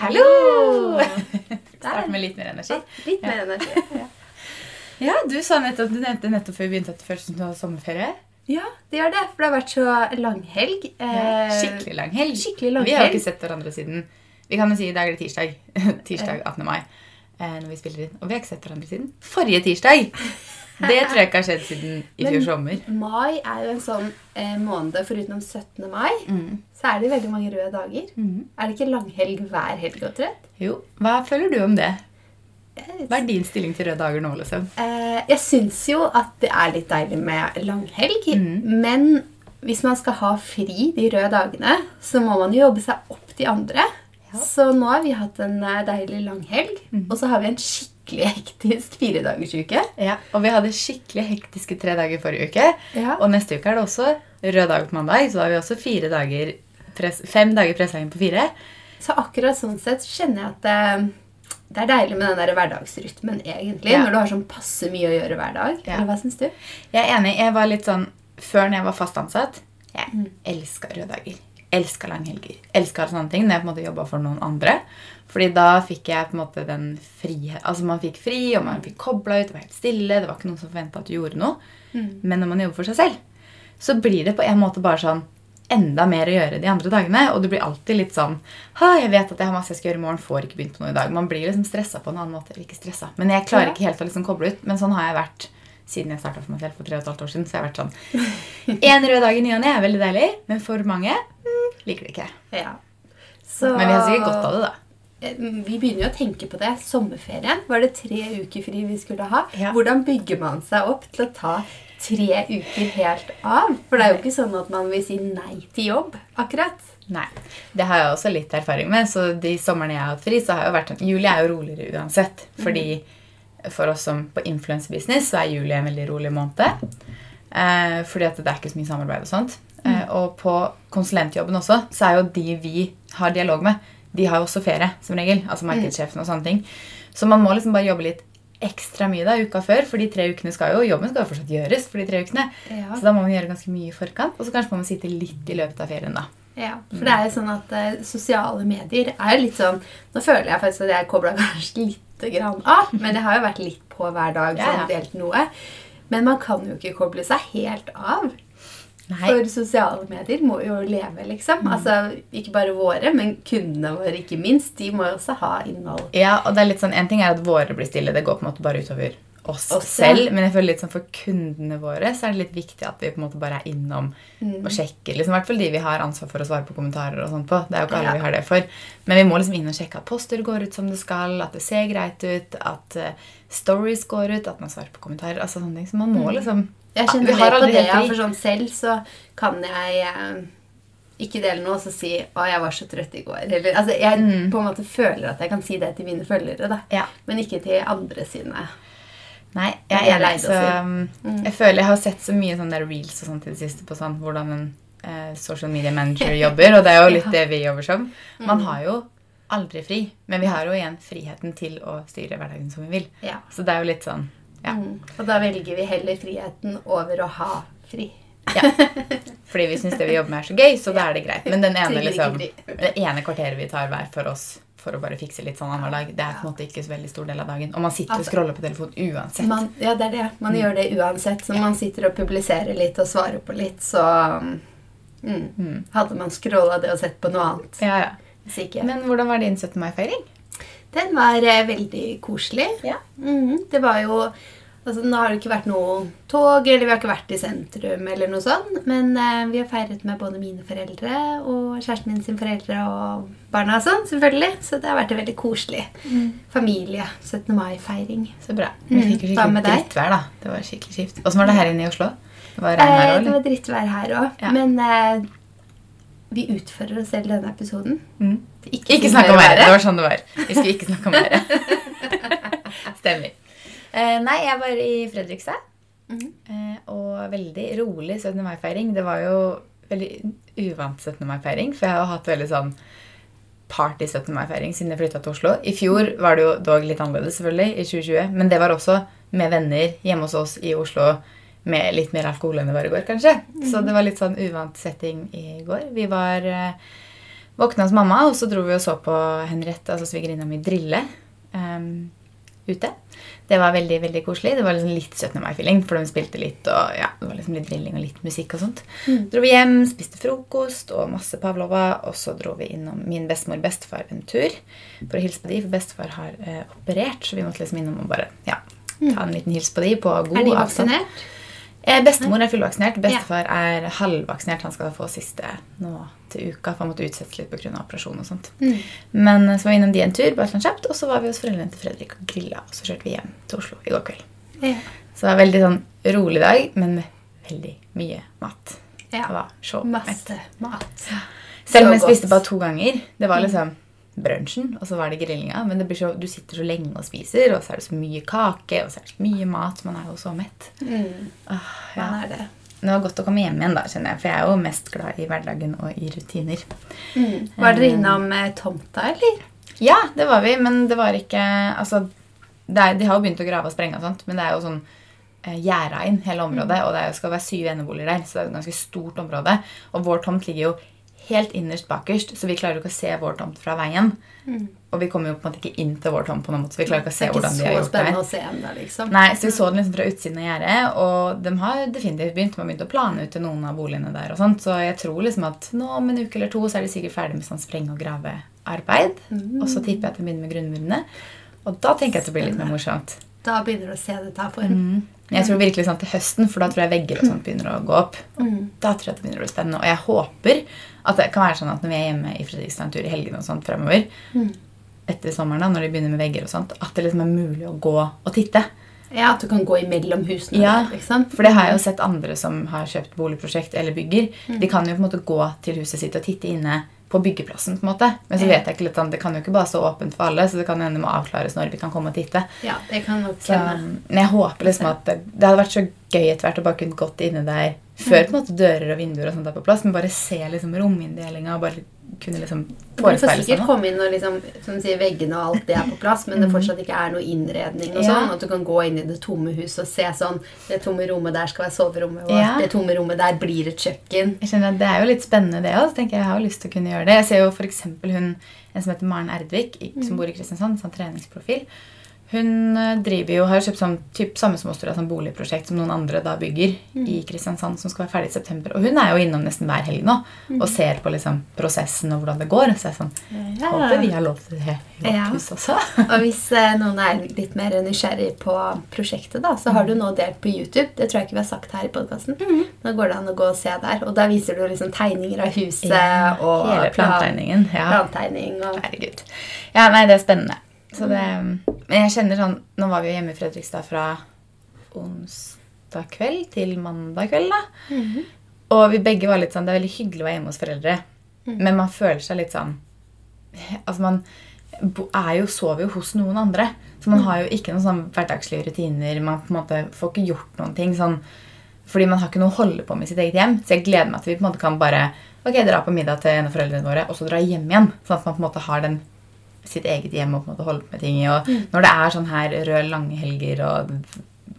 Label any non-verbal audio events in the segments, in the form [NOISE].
Hallo! [LAUGHS] Start med litt mer energi. Litt mer energi. [LAUGHS] Ja, Du sa nettopp, du nevnte nettopp før vi begynte at det føltes som du har sommerferie. Ja, det gjør det. For det har vært så langhelg. Eh, Skikkelig lang helg. Skikkelig lang Vi har jo ikke sett hverandre siden Vi kan jo si i dag er det tirsdag. [LAUGHS] tirsdag 18. mai. Eh, når vi spiller inn. Og vi har ikke sett hverandre siden forrige tirsdag. Det tror jeg ikke har skjedd siden i fjor sommer. Mai er jo en sånn eh, måned foruten 17. mai. Mm. Så er det veldig mange røde dager. Er det ikke langhelg hver helg omtrent? Jo, Hva føler du om det? Hva er din stilling til røde dager nå, liksom? eh, jeg syns jo at det er litt deilig med langhelg. Men hvis man skal ha fri de røde dagene, så må man jo jobbe seg opp de andre. Så nå har vi hatt en eh, deilig langhelg, og så har vi en skikkelig hektisk firedagersuke. Ja, Og vi hadde skikkelig hektiske tre dager forrige uke. Ja. Og neste uke er det også rød dag på mandag, så da har vi også fire dager press, fem dager pressa inn på fire. Så akkurat sånn sett kjenner jeg at det, det er deilig med den der hverdagsrytmen, egentlig. Ja. Når du har sånn passe mye å gjøre hver dag. Eller hva syns du? Jeg er enig. Jeg var litt sånn Før når jeg var fast ansatt Jeg elska røde dager. Elska langhelger. Elska sånne ting når jeg på en måte jobba for noen andre. Fordi da fikk jeg på en måte den frihet Altså man fikk fri, og man fikk kobla ut. Det var helt stille. Det var ikke noen som forventa at du gjorde noe. Men når man jobber for seg selv, så blir det på en måte bare sånn enda mer å gjøre de andre dagene. Og du blir alltid litt sånn ha, jeg vet at jeg har masse jeg skal gjøre i morgen, får ikke begynt på noe i dag. Man blir liksom stressa på en annen måte. Eller ikke stressa, men jeg klarer ikke helt å liksom koble ut. Men sånn har jeg vært siden jeg starta for meg selv for tre og et halvt år siden. Så jeg har vært sånn En rød dag i ny og ne er veldig deilig, men for mange mm, liker det ikke. Ja. Så, Men vi har sikkert godt av det, da. Eh, Vi begynner jo å tenke på det. Sommerferien var det tre uker fri vi skulle ha. Ja. Hvordan bygger man seg opp til å ta tre uker helt av? For det er jo ikke sånn at man vil si nei til jobb, akkurat. Nei. Det har jeg også litt erfaring med. Så de somrene jeg har hatt fri, så har jeg jo vært sånn Juli er jo roligere uansett. Fordi for oss som på influensebusiness, så er juli en veldig rolig måned. Eh, fordi at det er ikke så mye samarbeid og sånt. Eh, og på konsulentjobben også, så er jo de vi har dialog med, de har jo også ferie, som regel. Altså markedssjefen og sånne ting. Så man må liksom bare jobbe litt ekstra mye da, uka før, for de tre ukene skal jo, jobben skal jo fortsatt gjøres for de tre ukene. Ja. Så da må man gjøre ganske mye i forkant, og så kanskje må man sitte litt i løpet av ferien da. Ja, for det er jo sånn at eh, sosiale medier er jo litt sånn Nå føler jeg faktisk at jeg kobla [LAUGHS] kanskje lite grann av, men det har jo vært litt på hver dag sånn delt noe. Men man kan jo ikke koble seg helt av. Nei. For sosiale medier må jo leve, liksom. Altså, Ikke bare våre, men kundene våre, ikke minst. De må jo også ha innhold. Ja, og det er litt sånn, En ting er at våre blir stille, det går på en måte bare utover oss Oss, selv. ja. Men jeg føler litt sånn for kundene våre så er det litt viktig at vi på en måte bare er innom Mm. og sjekker. liksom, I hvert fall de vi har ansvar for å svare på kommentarer. og sånn på. Det er jo ikke alle Ja. vi har det for. Men vi må liksom inn og sjekke at poster går ut som det skal, at det ser greit ut, at uh, stories går ut, at man svarer på kommentarer. altså sånne ting. Så man må liksom Mm. Jeg kjenner ja, mer på det, ja, for sånn selv så kan jeg eh, ikke dele noe og så si 'Å, jeg var så trøtt i går'. Eller, altså, jeg på en måte føler at jeg kan si det til mine følgere, da. Men ikke til andre sine. Nei, jeg, jeg er å Så, um, jeg føler jeg har sett så mye sånne der reels og sånt i det siste på sånn, hvordan en eh, social media manager [LAUGHS] jobber, og det er jo litt det vi jobber som. Man har jo aldri fri, men vi har jo igjen friheten til å styre hverdagen som vi vil. Ja. Så det er jo litt sånn ja. Mm. Og da velger vi heller friheten over å ha fri. ja. Fordi vi syns det vi jobber med, er så gøy, så da er det greit. Men den [LAUGHS] ene, liksom, det ene kvarteret vi tar hver for oss for å bare fikse litt sånn annenhver dag, det er på en måte ikke så veldig stor del av dagen. Og man sitter og Altså- scroller på telefonen uansett. Man, ja, det er det. Man gjør det uansett. Så man sitter og publiserer litt og svarer på litt, så mm, Hadde man scrolla det og sett på noe annet. Ja, ja. Men hvordan var din 17. mai-feiring? Den var eh, veldig koselig. Ja. -hmm. Det var jo altså Nå har det ikke vært noe tog, eller vi har ikke vært i sentrum, eller noe sånt, men eh, vi har feiret med både mine foreldre og kjæresten min sin foreldre og barna og sånn, selvfølgelig. Så det har vært en veldig koselig. Familie. 17. mai-feiring. Så bra. Vi Mm, fikk jo skikkelig drittvær, da. Det var skikkelig kjipt. Åssen var det her inne i Oslo? Det var regn her Eh, det var drittvær her òg, Ja. men eh, vi utfører oss selv denne episoden. Mm. Ikke, Ikke snakk om været. Det var sånn det var. Vi skulle ikke snakke om været. [LAUGHS] Stemmer. Eh, nei, jeg var i Fredrikstad. Mhm. Eh, og veldig rolig 17. mai-feiring. Det var jo veldig uvant 17. mai-feiring, for jeg har hatt veldig sånn party 17. mai-feiring siden jeg flytta til Oslo. I fjor var det jo dog litt annerledes, selvfølgelig, i 2020. Men det var også med venner hjemme hos oss i Oslo med litt mer alkohol enn det var i går, kanskje. Så det var litt sånn uvant setting i går. Vi var, eh, Våkna hos mamma, og så dro vi og så på Henriette, altså svigerinna mi, drille um, ute. Det var veldig veldig koselig. Det var liksom litt 17. mai-feeling, for de spilte litt, og ja, det var liksom litt drilling og litt musikk og sånt. Dro vi hjem, spiste frokost og masse pavlova, og så dro vi innom min bestemor og bestefar en tur for å hilse på de, for bestefar har eh, operert, så vi måtte liksom innom og bare ja, ta en liten hils på de på god Er de avstand. vaksinert? Eh, bestemor er fullvaksinert. Bestefar er halvvaksinert. Han skal få siste nå til uka, for han måtte utsette litt pga. operasjon og sånt. Men eh, så var vi innom de en tur, bare sånn kjapt, og så var vi hos foreldrene til Fredrik og grilla. Og så kjørte vi hjem til Oslo i går kveld. Ja. Så det var en veldig sånn rolig dag, men med veldig mye mat. Ja. Det var så. Masse mat. Selv om jeg spiste bare to ganger. Det var liksom brunsjen, og så var det grillinga. Men det blir så, du sitter så lenge og spiser, og så er det så mye kake, og så er det så mye mat. Man er jo så mett. Mm. Ah, ja. Man er det. Det var godt å komme hjem igjen, da, kjenner jeg. For jeg er jo mest glad i hverdagen og i rutiner. Mm. Var dere innom eh, tomta, eller? Ja, det var vi, men det var ikke Altså, er, de har jo begynt å grave og sprenge og sånt, men det er jo sånn eh, gjerda inn hele området, og det er skal være syv eneboliger der, så det er et ganske stort område. Og vår tomt ligger jo helt innerst bakerst, så vi klarer jo ikke å se vår tomt fra veien. Og vi kommer jo på en måte ikke inn til vår tomt på noen måte, så vi klarer ikke å se er hvordan de har gjort det. spennende å se enda, liksom. Nei, så vi så den liksom fra utsiden av gjerdet, og de har definitivt begynt. De har begynt å plane ut til noen av boligene der og sånt, så jeg tror liksom at nå om en uke eller to så er de sikkert ferdig med sånn spreng- og gravearbeid. Og så tipper jeg at de begynner med grunnmurene. Og da tenker jeg at det blir litt mer morsomt. Da begynner du å se det ta form. Mm. Jeg tror virkelig sånn til høsten, for da tror jeg vegger og sånt begynner å gå opp. Da tror jeg at det begynner å bli spennende. Og jeg håper at det kan være sånn at når vi er hjemme i Fredrikstad en tur i helgene og sånt fremover, etter sommeren da, når de begynner med vegger og sånt, at det liksom er mulig å gå og titte. Ja, At du kan gå imellom husene Ja, der, liksom. For det har jeg jo sett andre som har kjøpt boligprosjekt eller bygger. De kan jo på en måte gå til huset sitt og titte inne på byggeplassen. på en måte. Men så vet jeg ikke litt sånn, det kan jo ikke bare stå åpent for alle, så det kan hende må avklares når vi kan komme og titte. Ja, det kan nok Så, men jeg håper liksom at det, det hadde vært så gøy etter hvert å bare kunne gått inne der før på en måte dører og vinduer og sånt er på plass, men bare se liksom rominndelinga og bare kunne liksom Du får sikkert komme inn og liksom, som du sier, veggene og alt det er på plass, men det fortsatt ikke er noe innredning og Ja. sånn. At du kan gå inn i det tomme huset og se sånn Det tomme rommet der skal være soverommet, og Ja. det tomme rommet der blir et kjøkken. Jeg skjønner at Det er jo litt spennende, det òg. Jeg jeg har jo lyst til å kunne gjøre det. Jeg ser jo f.eks. hun en som heter Maren Erdvik, som bor i Kristiansand, sånn treningsprofil. Hun eh, driver jo, har kjøpt sånn, typ, samme som oss, sånn boligprosjekt som noen andre da bygger i Kristiansand, som skal være ferdig i september. Og hun er jo innom nesten hver helg nå og ser på liksom prosessen og hvordan det går. Så jeg er sånn, Ja. håper vi har lov til det i vårt Ja. hus også. [LAUGHS] Og hvis eh, noen er litt mer nysgjerrig på prosjektet, da, så har du nå delt på YouTube. Det tror jeg ikke vi har sagt her i podkasten. Da går det an å gå og se der. Og da viser du liksom tegninger av huset Ja, og plantegningen. Ja. plantegning og Herregud. Ja, nei, det er spennende. Så det, men jeg kjenner sånn Nå var vi jo hjemme i Fredrikstad fra onsdag kveld til mandag kveld, da. Og vi begge var litt sånn Det er veldig hyggelig å være hjemme hos foreldre, men man føler seg litt sånn Altså, man er jo, sover jo hos noen andre. Så man har jo ikke noen sånn hverdagslige rutiner. Man på en måte får ikke gjort noen ting sånn fordi man har ikke noe å holde på med i sitt eget hjem. Så jeg gleder meg til vi på en måte kan bare ok, dra på middag til en av foreldrene våre, og så dra hjem igjen. Sånn at man på en måte har den, sitt eget hjem og på en måte holde på med ting i. Og når det er sånn her røde lange helger og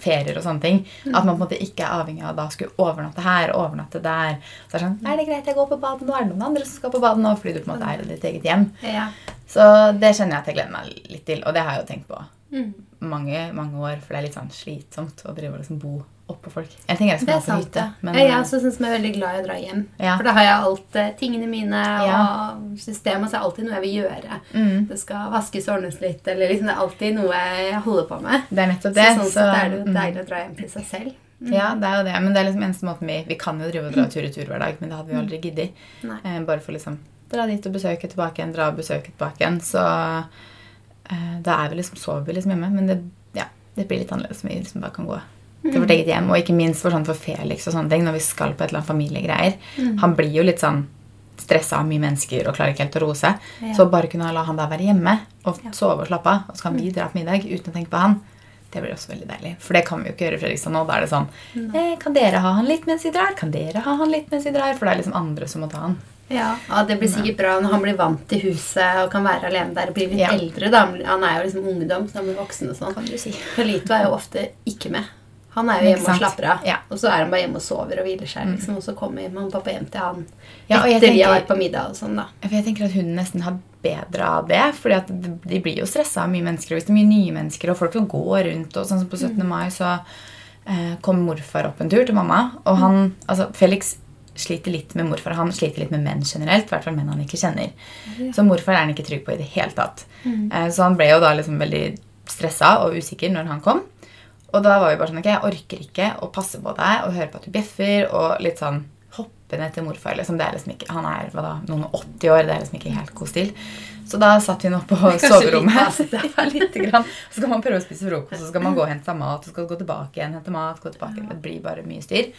ferier og sånne ting, at man på en måte ikke er avhengig av da skulle overnatte her og overnatte der. Så er det sånn, er det greit jeg går på badet nå? Er det noen andre som skal på badet nå? Fordi du på en måte er i ditt eget hjem. Ja. Så det kjenner jeg at jeg gleder meg litt til, og det har jeg jo tenkt på Mm. mange mange år, for det er litt sånn slitsomt å drive og liksom bo oppå folk. Jeg tenker jeg skal Det er på sant, hytte, det. men jeg er også synes jeg er veldig glad i å dra hjem. Ja. For da har jeg alt eh, tingene mine og systemet, så er alltid noe jeg vil gjøre. mm, Det skal vaskes og ordnes litt, eller liksom det er alltid noe jeg holder på med. det er nettopp det. Så det. sånn sett er det jo mm. deilig å dra hjem til seg selv. Ja, det er jo det. Men det er liksom eneste måten vi Vi kan jo drive og dra tur i tur hver dag, men det hadde vi aldri giddet. Eh, bare for liksom dra dit og besøke tilbake igjen, dra og besøke tilbake igjen. Så eh, da er vi liksom, sover vi liksom hjemme. Men det, ja, det blir litt annerledes om vi liksom bare kan gå til vårt eget hjem. Og ikke minst for, sånn for Felix og sånne ting, når vi skal på et eller annet familiegreier. Han blir jo litt sånn stressa av mye mennesker og klarer ikke helt å roe seg. Ja. Så bare kunne la han da være hjemme og Ja. sove og slappe av, og så kan vi dra på middag uten å tenke på han. Det blir også veldig deilig. For det kan vi jo ikke gjøre i Fredrikstad nå. Da er det sånn eh, Kan dere ha han litt mens vi drar? Kan dere ha han litt mens vi drar? For det er liksom andre som må ta han. Ja, ja, det blir sikkert bra når han blir vant til huset og kan være alene der og blir litt Ja. eldre. da. Han er jo liksom ungdom, så han blir voksen og sånn. Kan du si. Carlito er jo ofte ikke med. Han er jo hjemme og slapper av. Ja. Og så er han bare hjemme og sover og hviler seg. liksom, Og så kommer mamma og pappa hjem til han Ja, etter de har vært på middag og sånn, da. For jeg tenker at hun nesten har bedre av det. fordi de blir jo stressa av mye mennesker. Og hvis det er mye nye mennesker og folk som går rundt og sånn som på 17. mai, så eh, kom morfar opp en tur til mamma. Og han, altså Felix sliter litt med morfar. Han sliter litt med menn generelt. I hvert fall menn han ikke kjenner. Så morfar er han ikke trygg på i det hele tatt. Eh, så han ble jo da liksom veldig stressa og usikker når han kom. Og da var vi bare sånn Ok, jeg orker ikke å passe på deg og høre på at du bjeffer. Og litt sånn hoppe ned til morfar. liksom, det er liksom ikke, Han er hva da, noen og 80 år. Det er liksom ikke helt god stil. Så da satt hun oppe på soverommet. [LAUGHS] litt grann. Så skal man prøve å spise frokost, så skal man gå og hente seg mat, så skal man gå tilbake igjen, hente mat, gå tilbake igjen. Det blir bare mye styr.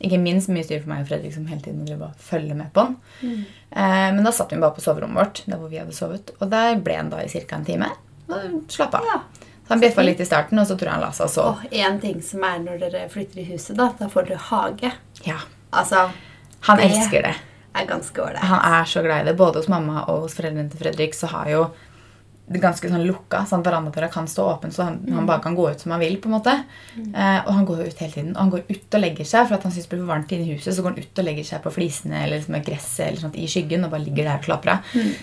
Ikke minst mye styr for meg og Fredrik som hele tiden må følge med på han. Eh, men da satt hun bare på soverommet vårt, der hvor vi hadde sovet. Og der ble han da i ca. en time. Og slapp av. Ja. Han bjeffa litt i starten, og så tror jeg han la seg og sov. Og en ting som er når dere flytter i huset, da, da får dere hage. Ja, Altså, Han Det- elsker det. er ganske ålreit. Han er så glad i det. Både hos mamma og hos foreldrene til Fredrik så har jo ganske sånn lukka. sånn Verandadøra kan stå åpen, så han, han bare kan gå ut som han vil. på en måte. Eh, og han går jo ut hele tiden. Og han går ut og legger seg, for at han syns det blir for varmt inne i huset. Så går han ut og legger seg på flisene eller liksom gresset eller sånt i skyggen og bare ligger der og klapper av.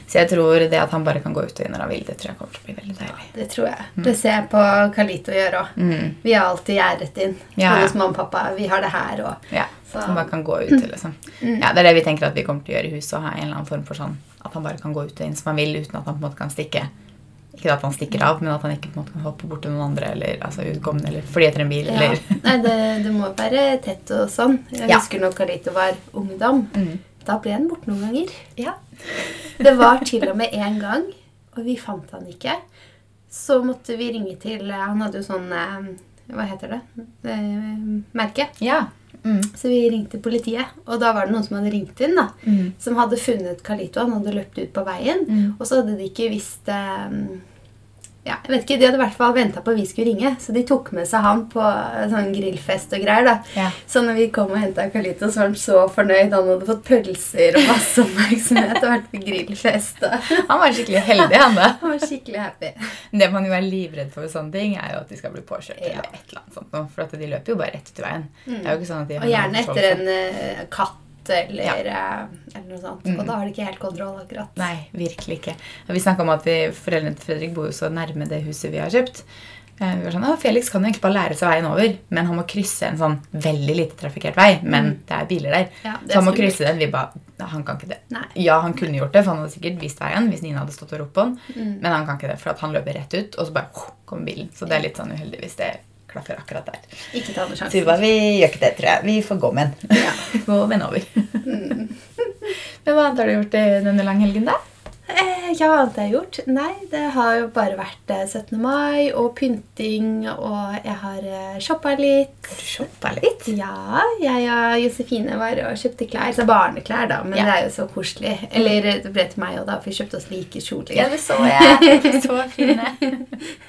Så jeg tror det at han bare kan gå ut og inn når han vil, det tror jeg kommer til å bli veldig deilig. Det tror jeg. Det ser jeg på Kalito gjøre òg. Mm. Vi har alltid gjerdet inn. Ja, ja. hos mamma og pappa. Vi har det her òg. Ja, Så- Som bare kan gå ut liksom. Ja, Det er det vi tenker at vi kommer til å gjøre i huset. Og ha en eller annen form for sånn at han bare kan gå ut og inn som han vil, uten at han på en måte kan stikke. Ikke at han stikker av, men at han ikke på en måte kan hoppe bort til noen andre eller altså utkommende eller fly etter en bil. ja. eller... [LAUGHS] Nei, det, det må være tett og sånn. Jeg Ja. husker når Carlito var ungdom. Mm. Da ble han borte noen ganger. Ja. [LAUGHS] Det var til og med en gang, og vi fant han ikke. Så måtte vi ringe til Han hadde jo sånn eh, Hva heter det? Eh, merke. ja. Mm. Så vi ringte politiet, og da var det noen som hadde ringt inn. da, Mm. Som hadde funnet Carlito. Han hadde løpt ut på veien. Mm. Og så hadde de ikke visst eh, ja, jeg vet ikke, De hadde i hvert fall venta på at vi skulle ringe, så de tok med seg han på sånn grillfest og greier. da. Ja. Så når vi kom og henta Carlito, så var han så fornøyd. Han hadde fått pølser og masse [LAUGHS] oppmerksomhet og vært på grillfest. og [LAUGHS] Han var skikkelig heldig, han da. Han var skikkelig happy. Det man jo er livredd for sånne ting, er jo at de skal bli påkjørt. Ja. eller et eller annet sånt. nå, For at de løper jo bare rett ut i veien. Det er jo ikke sånn at de har Og gjerne etter en uh, katt eller, ja. eller noe sånt. Og da har de ikke helt kontroll, akkurat. Nei, virkelig ikke. Vi snakka om at vi, foreldrene til Fredrik bor jo så nærme det huset vi har kjøpt. Eh, Vi var sånn, «Å, Felix kan jo egentlig bare lære seg veien over, men han må krysse en sånn veldig lite trafikkert vei. Men det er biler der. Ja, er så han må skummelt. krysse den. Vi bare, han kan ikke det. Nei. Ja, han kunne gjort det, for han hadde sikkert vist veien hvis Nina hadde stått og ropt på han. Mm. Men han kan ikke det, for han løper rett ut, og så bare kommer bilen. Så det er litt sånn uheldig hvis det klaffer akkurat der. Ikke ta noen sjanse. vi vi gjør ikke det, tror jeg. Vi får gå med den. Ja. [LAUGHS] gå med den over. [LAUGHS] Men hva annet har du gjort i denne langhelgen, da? Eh, ja, annet har jeg gjort? Nei, det har jo bare vært eh, 17. mai og pynting, og jeg har eh, shoppa litt. Du shoppa litt. Ja, jeg og Josefine var og kjøpte klær. Så barneklær, da, men Ja. det er jo så koselig. Eller det ble til meg òg, da, for vi kjøpte oss like kjoler. Ja, det så jeg. [LAUGHS] Så fine.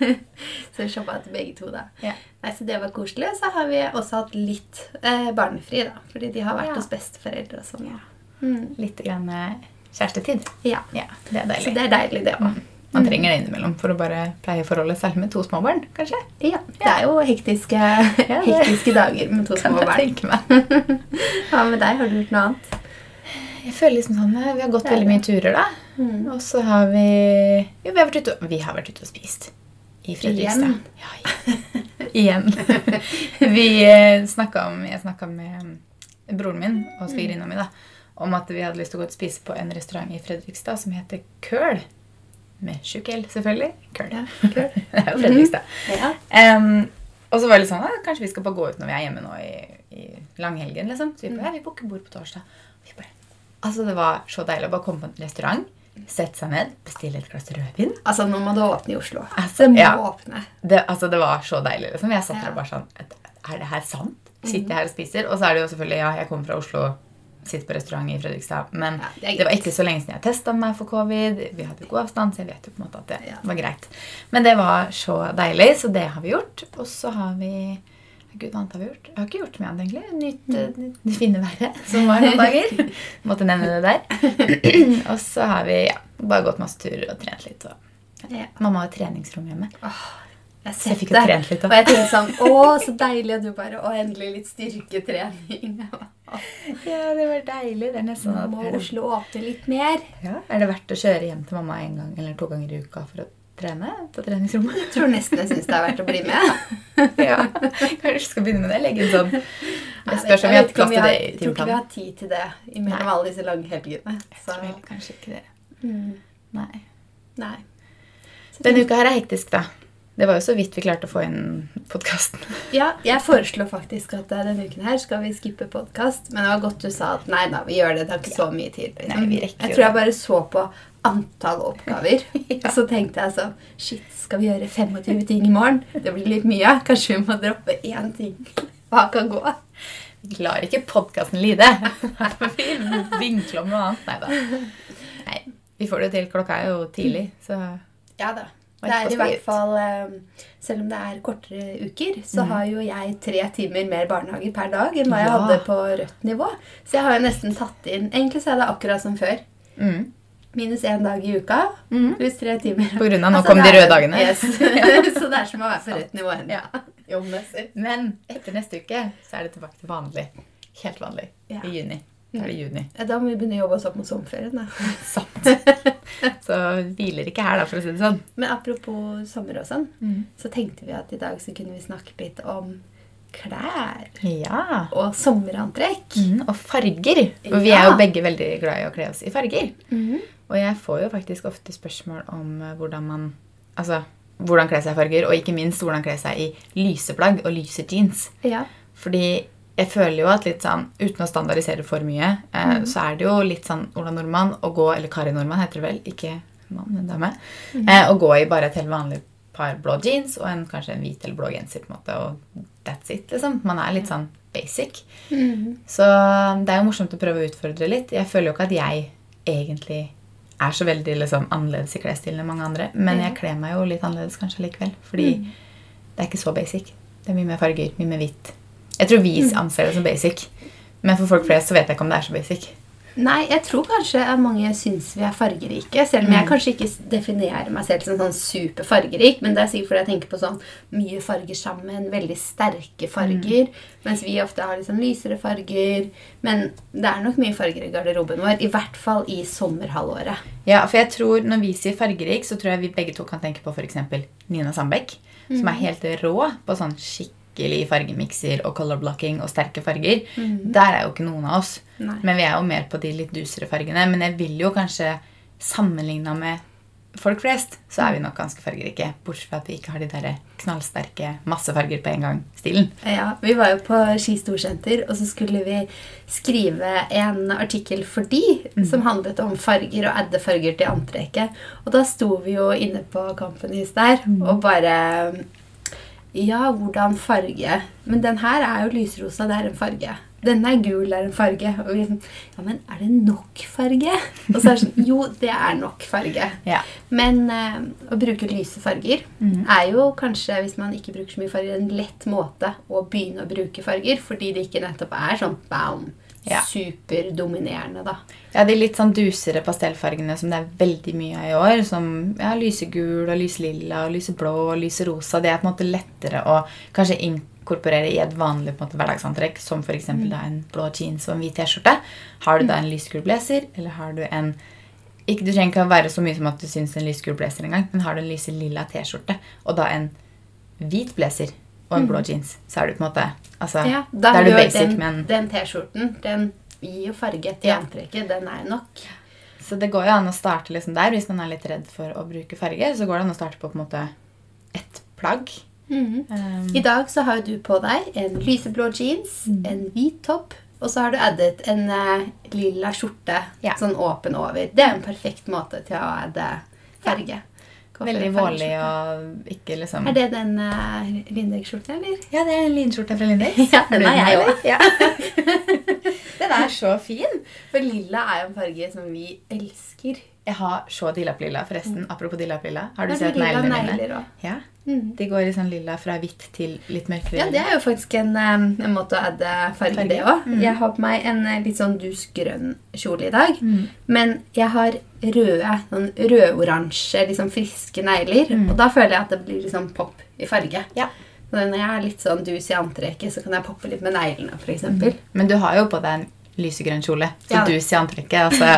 [LAUGHS] Så shoppa til begge to, da. Ja. Nei, Så det var koselig. Så har vi også hatt litt eh, barnefri, da. Fordi de har vært Ja. hos besteforeldre og sånn. Ja. Mm. Litt grann eh, kjærestetid. ja. Ja, det er Så deilig. det er deilig, det òg. Man trenger det innimellom for å bare pleie forholdet, særlig med to små barn, kanskje. Ja, det er jo hektiske, [LAUGHS] [LAUGHS] hektiske dager med to Kan små barn. [LAUGHS] Hva med deg? Har du gjort noe annet? Jeg føler liksom sånn, eh, Vi har gått veldig mye turer, da. Mm. Og så har vi jo, vi, har vært ute, og- vi har vært ute og spist. I Fredrikstad. Igjen? Ja, igjen. vi snakka snakket om, Jeg snakka med mm, broren min og svigerinna mi da, om at vi hadde lyst til å gå og spise på en restaurant i Fredrikstad som heter Køl. Med tjukk L, selvfølgelig. Køl. Ja, [LAUGHS] Køl. det er jo Fredrikstad. Ja. Um, og så var det litt sånn «Ah, Kanskje vi skal bare gå ut når vi er hjemme nå i, i langhelgen. liksom. Så vi bare, ja, vi booker bord på torsdag. Vi bare, altså Det var så deilig å bare komme på en restaurant, sette seg ned, bestille et glass rødvin. Altså, nå må det åpne i Oslo. Altså, det må ja. åpne. Det, altså, det var så deilig. liksom. Jeg satt der Ja. bare sånn Er det her sant? Sitter jeg her og spiser? Og så er det jo selvfølgelig Ja, jeg kommer fra Oslo, sitter på restaurant i Fredrikstad. Men Ja, det det, var ikke så lenge siden jeg testa meg for covid. Vi hadde god avstand, så jeg vet jo på en måte at det Ja. var greit. Men det var så deilig, så det har vi gjort. Og så har vi Gud, hva annet har vi gjort? Jeg har ikke gjort mye annet, egentlig. Nytt Mm. det fine været [LAUGHS] som var noen dager. [LAUGHS] Måtte nevne det der. [CLEARS THROAT] og så har vi ja, bare gått masse turer og trent litt. Og. Mamma har treningsrom hjemme. Åh, Jeg Så jeg fikk jo trent litt, da. Og jeg tenkte sånn Å, så deilig. Og du bare Å, endelig litt styrketrening. Jeg bare, «Å, Ja, det var deilig. Det er nesten at må Oslo åpne litt mer. ja, er det verdt å kjøre hjem til mamma en gang eller to ganger i uka for å trene på treningsrommet? Jeg tror nesten jeg syns det er verdt å bli [LAUGHS] med. ja. Kanskje du skal begynne med det? Legge inn sånn Jeg spørs om vi har plass til det i Jeg tror ikke vi har tid til det imellom Nei. alle disse lange helgene. Jeg tror kanskje ikke det. mm, Nei. nei. Så Denne uka her er hektisk, da. Det var jo så vidt vi klarte å få inn podkasten. [LAUGHS] Ja, jeg foreslår faktisk at eh, denne uken her skal vi skippe podkast. Men det var godt du sa at nei da, vi gjør det. Det er ikke så mye tid. liksom. Nei, jeg tror jeg bare så på antall oppgaver. [LAUGHS] Ja. Så tenkte jeg sånn Shit, skal vi gjøre 25 ting i morgen? Det blir litt mye. Kanskje vi må droppe én ting. Hva kan gå? Vi lar ikke podkasten lide. [LAUGHS] Vi vinkler om noe annet. Nei da. Nei, vi får det til. Klokka er jo tidlig, så Ja da. Det er i hvert fall eh, Selv om det er kortere uker, så har jo jeg tre timer mer barnehager per dag enn hva jeg Ja. hadde på rødt nivå. Så jeg har jo nesten tatt inn Egentlig så er det akkurat som før. mm. Minus én dag i uka Mhm. pluss tre timer. På grunn av nå Altså, kom de røde dagene. Yes. [LAUGHS] [LAUGHS] så det er som å være på rødt nivå ennå. Ja. Men etter neste uke så er det tilbake til vanlig. Helt vanlig. Ja. I juni. Da er det juni. Ja, Da må vi begynne å jobbe oss opp mot sommerferien. da. [LAUGHS] Sant. Så hviler ikke her, da, for å si det sånn. Men apropos sommer og sånn, Mm. så tenkte vi at i dag så kunne vi snakke litt om klær Ja. og sommerantrekk. Mm, og farger. Og vi er jo begge veldig glad i å kle oss i farger. Mm. Og jeg får jo faktisk ofte spørsmål om eh, hvordan man Altså hvordan kle seg i farger, og ikke minst hvordan kle seg i lyse plagg og lyse jeans. Ja. Fordi jeg føler jo at litt sånn, uten å standardisere for mye, eh, så er det jo litt sånn Ola Nordmann å gå Eller Kari Nordmann heter det vel, ikke mann, men dame. Eh, å gå i bare et helt vanlig par blå jeans og en, kanskje en hvit eller blå genser. på en måte, Og that's it, liksom. Man er litt sånn basic. Mm. Så det er jo morsomt å prøve å utfordre litt. Jeg føler jo ikke at jeg egentlig er så veldig liksom, annerledes i klesstilen enn mange andre. Men jeg kler meg jo litt annerledes kanskje likevel. Fordi det er ikke så basic. Det er mye mer farger, mye mer hvitt. Jeg tror vi anser det som basic. Men for folk flest så vet jeg ikke om det er så basic. Nei, jeg tror kanskje at mange syns vi er fargerike. Selv om jeg Mm. kanskje ikke definerer meg selv som sånn superfargerik. Men det er sikkert fordi jeg tenker på sånn mye farger sammen, veldig sterke farger. Mm. Mens vi ofte har sånn lysere farger. Men det er nok mye farger i garderoben vår. I hvert fall i sommerhalvåret. Ja, for jeg tror Når vi sier fargerik, så tror jeg vi begge to kan tenke på f.eks. Nina Sandbeck. Som er helt rå på sånn skikkelig fargemikser og color blocking og sterke farger. Der er jo ikke noen av oss. Nei. Men vi er jo mer på de litt dusere fargene. Men jeg vil jo kanskje sammenligna med folk flest, så er vi nok ganske fargerike. Bortsett fra at vi ikke har de der knallsterke masse farger på en gang-stilen. Ja, Vi var jo på Ski Storsenter, og så skulle vi skrive en artikkel for de, som handlet om farger og adde farger til antrekket. Og da sto vi jo inne på Companies der og bare Ja, hvordan farge? Men den her er jo lysrosa, det er en farge. Denne er gul, det er en farge. Og vi sånn Ja, men er det nok farge? Og så er det sånn Jo, det er nok farge. [LAUGHS] Ja. Men eh, å bruke lyse farger er jo kanskje, hvis man ikke bruker så mye farger, en lett måte å begynne å bruke farger, fordi det ikke nettopp er sånn bam, Ja. superdominerende, da. Ja, De litt sånn dusere pastellfargene som det er veldig mye av i år, som ja, lysegul og lyselilla og lyseblå og lyserosa, det er på en måte lettere å kanskje inkorporere i et vanlig på en måte, hverdagsantrekk, som f.eks. da en blå jeans og en hvit T-skjorte. Har du da en lysegul blazer, eller har du en ikke, Du trenger ikke å være så mye som at du syns en lysegul blazer engang, men har du en lyselilla T-skjorte og da en hvit blazer og en blå jeans, så er du på en måte altså, Ja, Da er du basic, den, men den T-skjorten, den gir jo farge til Ja. antrekket. Den er nok. Så det går jo an å starte liksom der. Hvis man er litt redd for å bruke farge, så går det an å starte på på en måte ett plagg. Um, I dag så har du på deg en lyseblå jeans, Mm. en hvit topp, og så har du addet en uh, lilla skjorte, Ja. sånn åpen over. Det er en perfekt måte til å adde farge. For veldig vårlig og ikke liksom Er det den uh, Lindex-skjorta, eller? Ja, det er en linskjorte fra Lindex. [LAUGHS] Ja, den er jeg òg. Ja. [LAUGHS] [LAUGHS] den er så fin. For lilla er jo en farge som vi elsker. Jeg har så dillap-lilla, forresten. Apropos dillap-lilla. Har du Har sett neglene mine? Ja. Mm. De går i sånn lilla fra hvitt til litt mørkere. Ja, det er jo faktisk en, en måte å adde farge, det òg. Mm. Jeg har på meg en eh, litt sånn dusgrønn kjole i dag. Mm. Men jeg har røde, sånn rødoransje, liksom friske negler. Og da føler jeg at det blir liksom pop i farge. Ja. Når jeg er litt sånn dus i antrekket, så kan jeg poppe litt med neglene, f.eks. Men du har jo på deg en lysegrønn kjole, så Ja. du ser antrekket. Altså,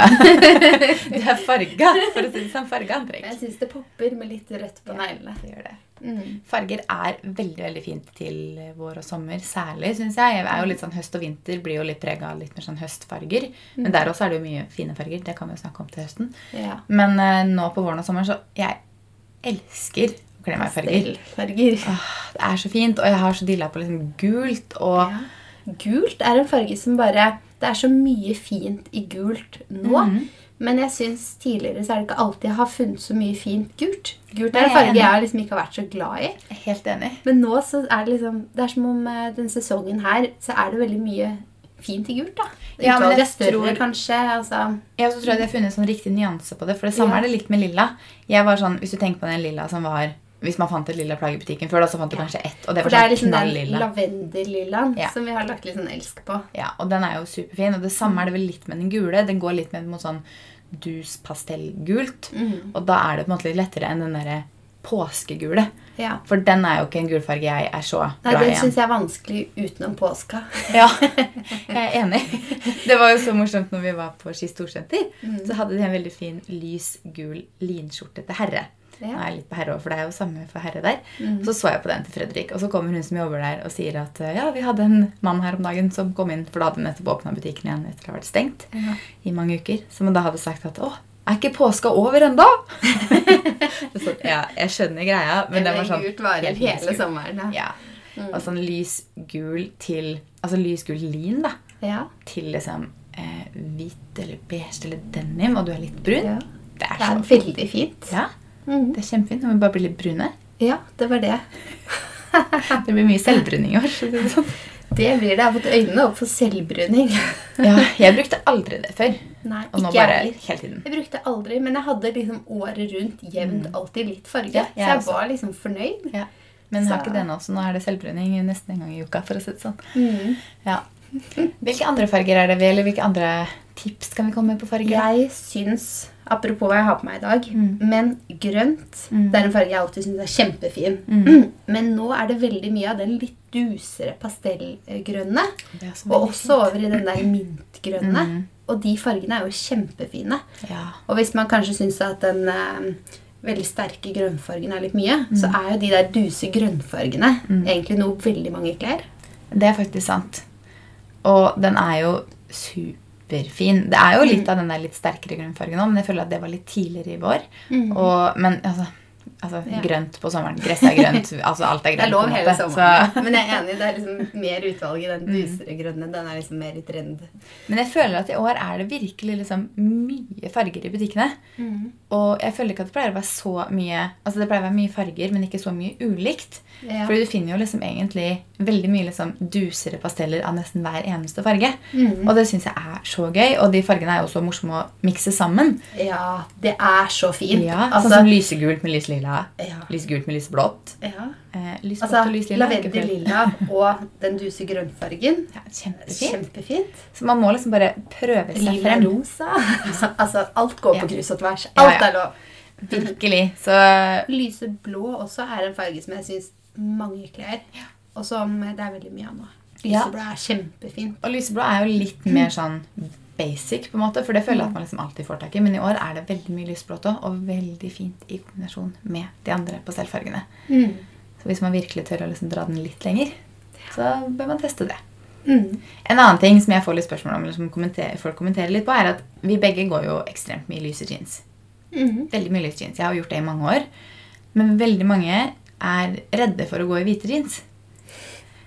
[LAUGHS] du er farga, for å si det sånn. Farga antrekk. Jeg syns det popper med litt rødt på neglene. Ja. Mm. Farger er veldig veldig fint til vår og sommer, særlig, syns jeg. Jeg er jo litt sånn Høst og vinter blir jo litt prega av litt mer sånn høstfarger. Mm. Men der også er det jo mye fine farger. Det kan vi jo snakke om til høsten. Ja. Men uh, nå på våren og sommeren så Jeg elsker å kle meg i farger. Åh, det er så fint, og jeg har så dilla på liksom gult og. Gult er en farge som bare Det er så mye fint i gult nå. Mm. Men jeg syns tidligere så er det ikke alltid jeg har funnet så mye fint gult. Gult er en farge jeg liksom ikke har vært så glad i. Helt enig. Men nå så er det liksom Det er som om denne den sesongen her så er det veldig mye fint i gult, da. Ja, men jeg større, tror- kanskje. Altså. Jeg også tror jeg har funnet sånn riktig nyanse på det. For det samme Ja. er det litt med lilla. Jeg var sånn, Hvis du tenker på den lilla som var Hvis man fant et lilla plagg i butikken før, da, så fant du Ja. kanskje ett. Og det For det er sånn liksom den lavendellillaen Ja. som vi har lagt litt sånn elsk på. Ja, og den er jo superfin. Og det samme er det vel litt med den gule. Den går litt mer mot sånn dus pastellgult. Mhm. Og da er det på en måte litt lettere enn den derre påskegule. Ja. For den er jo ikke en gulfarge jeg er så Nei, glad Den i. syns jeg er vanskelig utenom påska. [LAUGHS] Ja, jeg er enig. Det var jo så morsomt når vi var på Ski Storsenter. Mm. Så hadde de en veldig fin lys gul linskjorte til herre. Nå er jeg litt på herre også, for det er jo samme for herre der. Mm. Så så jeg på den til Fredrik, og så kommer hun som jobber der og sier at ja, vi hadde en mann her om dagen som kom inn, for da hadde de nettopp åpna butikken igjen etter å ha vært stengt Ja. i mange uker. Som da hadde sagt at å, er ikke påska over ennå? [LAUGHS] ja, jeg skjønner greia, men det var sånn Gult varer hele sommeren. Ja. Mm. Og sånn lysgul til Altså lysgul lin, da. Ja. Til liksom eh, hvit eller beige eller denim, og du er litt brun. Ja. Det er Det så er veldig fint. Ja, Mhm. det er kjempefint når vi bare bli litt brune. Ja, det var det. [LAUGHS] Det blir mye selvbruning i år. Det sånn. Det blir det. Jeg har fått øynene opp for selvbruning. [LAUGHS] Ja, jeg brukte aldri det før. Nei, Og nå ikke bare heller. hele tiden. Jeg brukte aldri, men jeg hadde liksom året rundt jevnt alltid litt farge. Ja, så jeg jeg også. var liksom fornøyd. Ja. Men har ikke det nå, så nå er det selvbruning nesten en gang i uka. for å si det sånn. Mm. Ja. Hvilke andre farger er det vi, eller hvilke andre tips kan vi komme med på farger? Jeg syns, apropos hva jeg har på meg i dag, Mm. men grønt Mm. Det er en farge jeg alltid syns er kjempefin. Mm. [CLEARS THROAT] Men nå er det veldig mye av den litt dusere pastellgrønne. Så Og også over i den der mintgrønne. Mm. Og de fargene er jo kjempefine. Ja. Og hvis man kanskje syns at den eh, veldig sterke grønnfargen er litt mye, så Mm. er jo de der duse grønnfargene egentlig noe veldig mange kler. Det er faktisk sant. Og den er jo superfin. Det er jo litt av den der litt sterkere grunnfargen nå, men jeg føler at det var litt tidligere i vår. Og, men altså, altså Ja. grønt på sommeren. Gress er grønt. [LAUGHS] altså alt er Det grønt. er lov hele sommeren. Så, Men jeg er enig, det er liksom mer utvalg i den Mm. dusere grønne. Den er liksom mer i trend. men jeg føler at i år er det virkelig liksom mye farger i butikkene. Og jeg føler ikke at det pleier å være så mye Altså det pleier å være mye farger, men ikke så mye ulikt. Ja. Fordi du finner jo liksom egentlig veldig mye liksom dusere pasteller av nesten hver eneste farge. Mm. Og det syns jeg er så gøy. Og de fargene er jo også morsomme å mikse sammen. Ja, det er så fint. Ja, altså, Sånn som lysegult med lyslila, ja, Lysgult med lysblått. ja. Eh, lysblått Altså, og lyslila. er ikke lilla [LAUGHS] og den duse grønnfargen. Ja, kjempefint. Kjempefint. Så man må liksom bare prøve seg Lilla frem. rosa. [LAUGHS] altså, alt går på kryss og tvers. Alt er lov. Virkelig. [LAUGHS] Så Lyseblå også er en farge som jeg syns mange kler. Og som det er veldig mye av nå. Lyseblå er kjempefint. Og lyseblå er jo litt mer [CLEARS THROAT] sånn basic, på en måte, for det føler jeg at man liksom alltid får tak i. Men i år er det veldig mye lysblått òg, og veldig fint i kombinasjon med de andre pastellfargene. Mm. Så hvis man virkelig tør å liksom dra den litt lenger, så bør man teste det. Mm. En annen ting som jeg får litt spørsmål om, eller som kommenter, folk kommenterer litt på, er at vi begge går jo ekstremt mye lyse jeans. Mm. Veldig mye lyse jeans. Jeg har gjort det i mange år. Men veldig mange er redde for å gå i hvite jeans.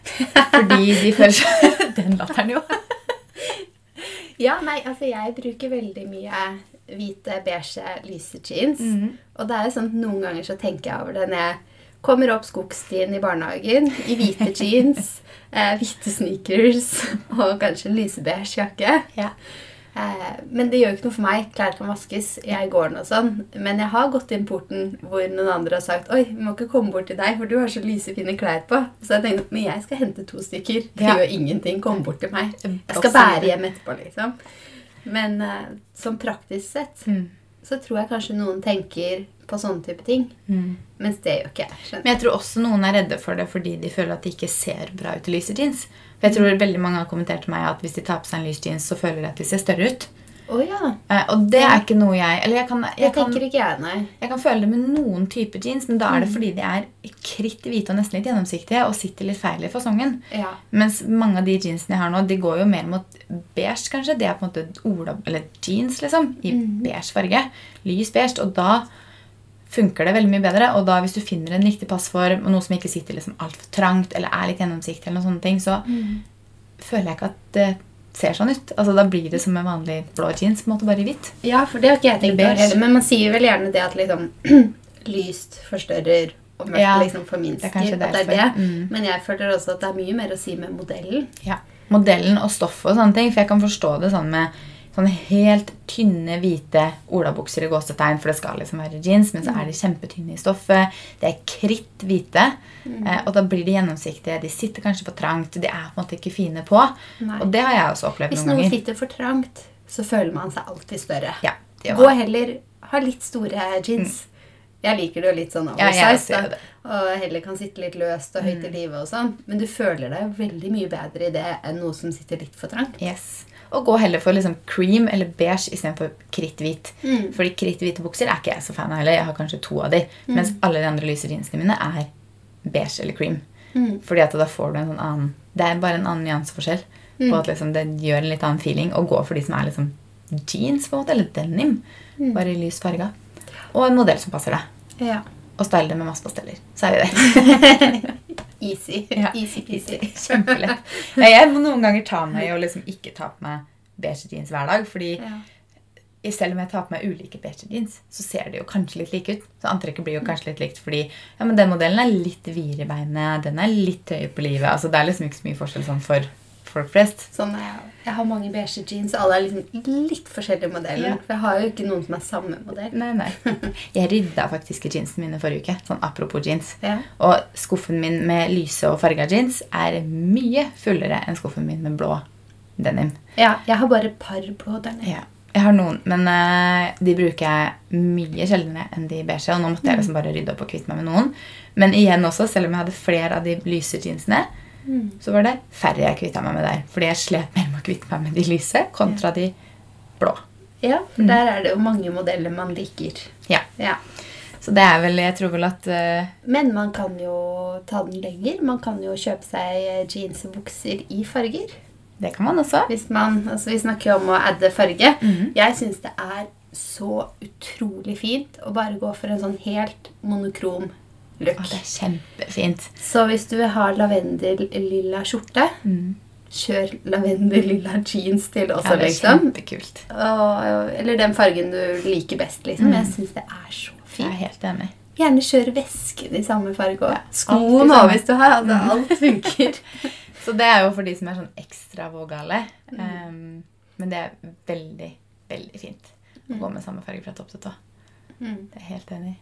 [LAUGHS] Fordi de føler seg Den latteren, jo. Ja, nei, altså jeg bruker veldig mye hvite, beige, lyse jeans. Mhm. Og det er jo sånn at noen ganger så tenker jeg over det når jeg kommer opp skogstien i barnehagen i hvite jeans, [LAUGHS] eh, hvite sneakers og kanskje en lysebeige jakke. Ja. Eh, men det gjør jo ikke noe for meg. Klær kan vaskes. Jeg går den og sånn. Men jeg har gått inn porten hvor noen andre har sagt Oi, vi må ikke komme bort til deg, for du har så lyse, fine klær på. Så jeg tenkte men jeg skal hente to stykker. Det Ja. gjør ingenting. Kom bort til meg. Jeg skal bære hjem etterpå, liksom. Men uh, sånn praktisk sett Mm. så tror jeg kanskje noen tenker på sånne type ting. Mens det gjør ikke jeg. Men jeg tror også noen er redde for det fordi de føler at de ikke ser bra ut i lyse jeans. For jeg tror veldig mange har kommentert til meg at hvis de tar på seg en lys jeans, så føler de at de ser større ut. Oh, ja. Eh, og det er ikke noe jeg Eller jeg kan, jeg kan, jeg, jeg kan føle det med noen typer jeans, men da er det fordi de er kritt hvite og nesten litt gjennomsiktige og sitter litt feil i fasongen. Ja. Mens mange av de jeansene jeg har nå, de går jo mer mot beige, kanskje. Det er på en måte ola, eller jeans, liksom, i beige farge. Lys beige. Og da funker det veldig mye bedre. Og da hvis du finner en riktig passform, og noe som ikke sitter liksom altfor trangt, eller er litt gjennomsiktig, eller noen sånne ting, så føler jeg ikke at det ser sånn ut. Altså Da blir det som en vanlig blå jeans, på en måte bare i hvitt. ja, for det har ikke jeg tenkt på. Men man sier vel gjerne det at liksom [CLEARS THROAT] lyst forstørrer og mørkt Ja, liksom forminsker. det er det er det. Mm. Men jeg føler også at det er mye mer å si med modellen. Ja. Modellen og stoffet og sånne ting. For jeg kan forstå det sånn med sånne helt tynne, hvite olabukser i gåsetegn, for det skal liksom være jeans, men så er de kjempetynne i stoffet. De er kritt hvite, mm. og da blir de gjennomsiktige. De sitter kanskje for trangt. De er på en måte ikke fine på. Nei. Og det har jeg også opplevd Hvis noen noe sitter for trangt, så føler man seg alltid større. Ja, Gå heller ha litt store jeans. Jeg liker det jo litt sånn Ja, da. det. og heller kan sitte litt løst og høyt i livet og sånn. Men du føler deg veldig mye bedre i det enn noe som sitter litt for trangt. Yes. Og gå heller for liksom cream eller beige istedenfor kritthvit. Mm. Fordi kritthvite bukser er ikke jeg så fan av heller. Jeg har kanskje to av de. Mm. Mens alle de andre lyse jeansene mine er beige eller cream. Mm. Fordi at da får du en sånn annen Det er bare en annen nyanseforskjell. Mm. På at liksom det gjør en litt annen feeling å gå for de som er liksom jeans, på en måte, eller denim. Mm. Bare i lys farga. Og en modell som passer deg. Ja. Og style det med masse pasteller. Så er vi [LAUGHS] der. Easy. Ja, [LAUGHS] Easy. Kjempelett. Jeg må noen ganger ta meg i å liksom ikke ta på meg beige jeans hver dag. Fordi Ja. selv om jeg tar på meg ulike beige jeans, så ser det jo kanskje litt like ut. Så antrekket blir jo kanskje litt likt fordi ja, men den modellen er litt videre i beinet, den er litt høy på livet. Altså Det er liksom ikke så mye forskjell sånn for folk flest. Sånn, jeg, jeg har mange beige jeans, og alle er liksom litt forskjellige modeller. Ja. For jeg har jo ikke noen som er samme modell. Nei, nei. Jeg rydda faktisk i jeansene mine forrige uke. Sånn apropos jeans. Ja. Og skuffen min med lyse og farga jeans er mye fullere enn skuffen min med blå denim. ja, jeg har bare par blå denim. Ja. Jeg har noen, men uh, de bruker jeg mye sjeldnere enn de beige. Og nå måtte jeg liksom bare rydde opp og kvitte meg med noen. Men igjen også, selv om jeg hadde flere av de lyse jeansene, så var det færre jeg kvitta meg med der. Fordi jeg slet mer med å kvitte meg med de lyse kontra de blå. Ja, for der er det jo mange modeller man liker. Ja. Ja. Så det er vel Jeg tror vel at uh, Men man kan jo ta den lenger. Man kan jo kjøpe seg jeans og bukser i farger. det kan man også. Hvis man, altså Vi snakker jo om å adde farge. Mhm. Jeg syns det er så utrolig fint å bare gå for en sånn helt monokrom look. Å, det er kjempefint. Så hvis du vil ha lavendel-lilla skjorte, Mm. kjør lavendel-lilla jeans til også, Ja, det er liksom. kjempekult. Og, eller den fargen du liker best, liksom. Mm. Jeg syns det er så Jeg er fint. helt enig. Gjerne kjør vesken i samme farge òg. Ja, Skoen òg, hvis du har. Altså, alt funker. [LAUGHS] Så det er jo for de som er sånn ekstra vågale. Um, men det er veldig, veldig fint å gå med samme farge fra topp til tå. Mm. Det er jeg helt enig i.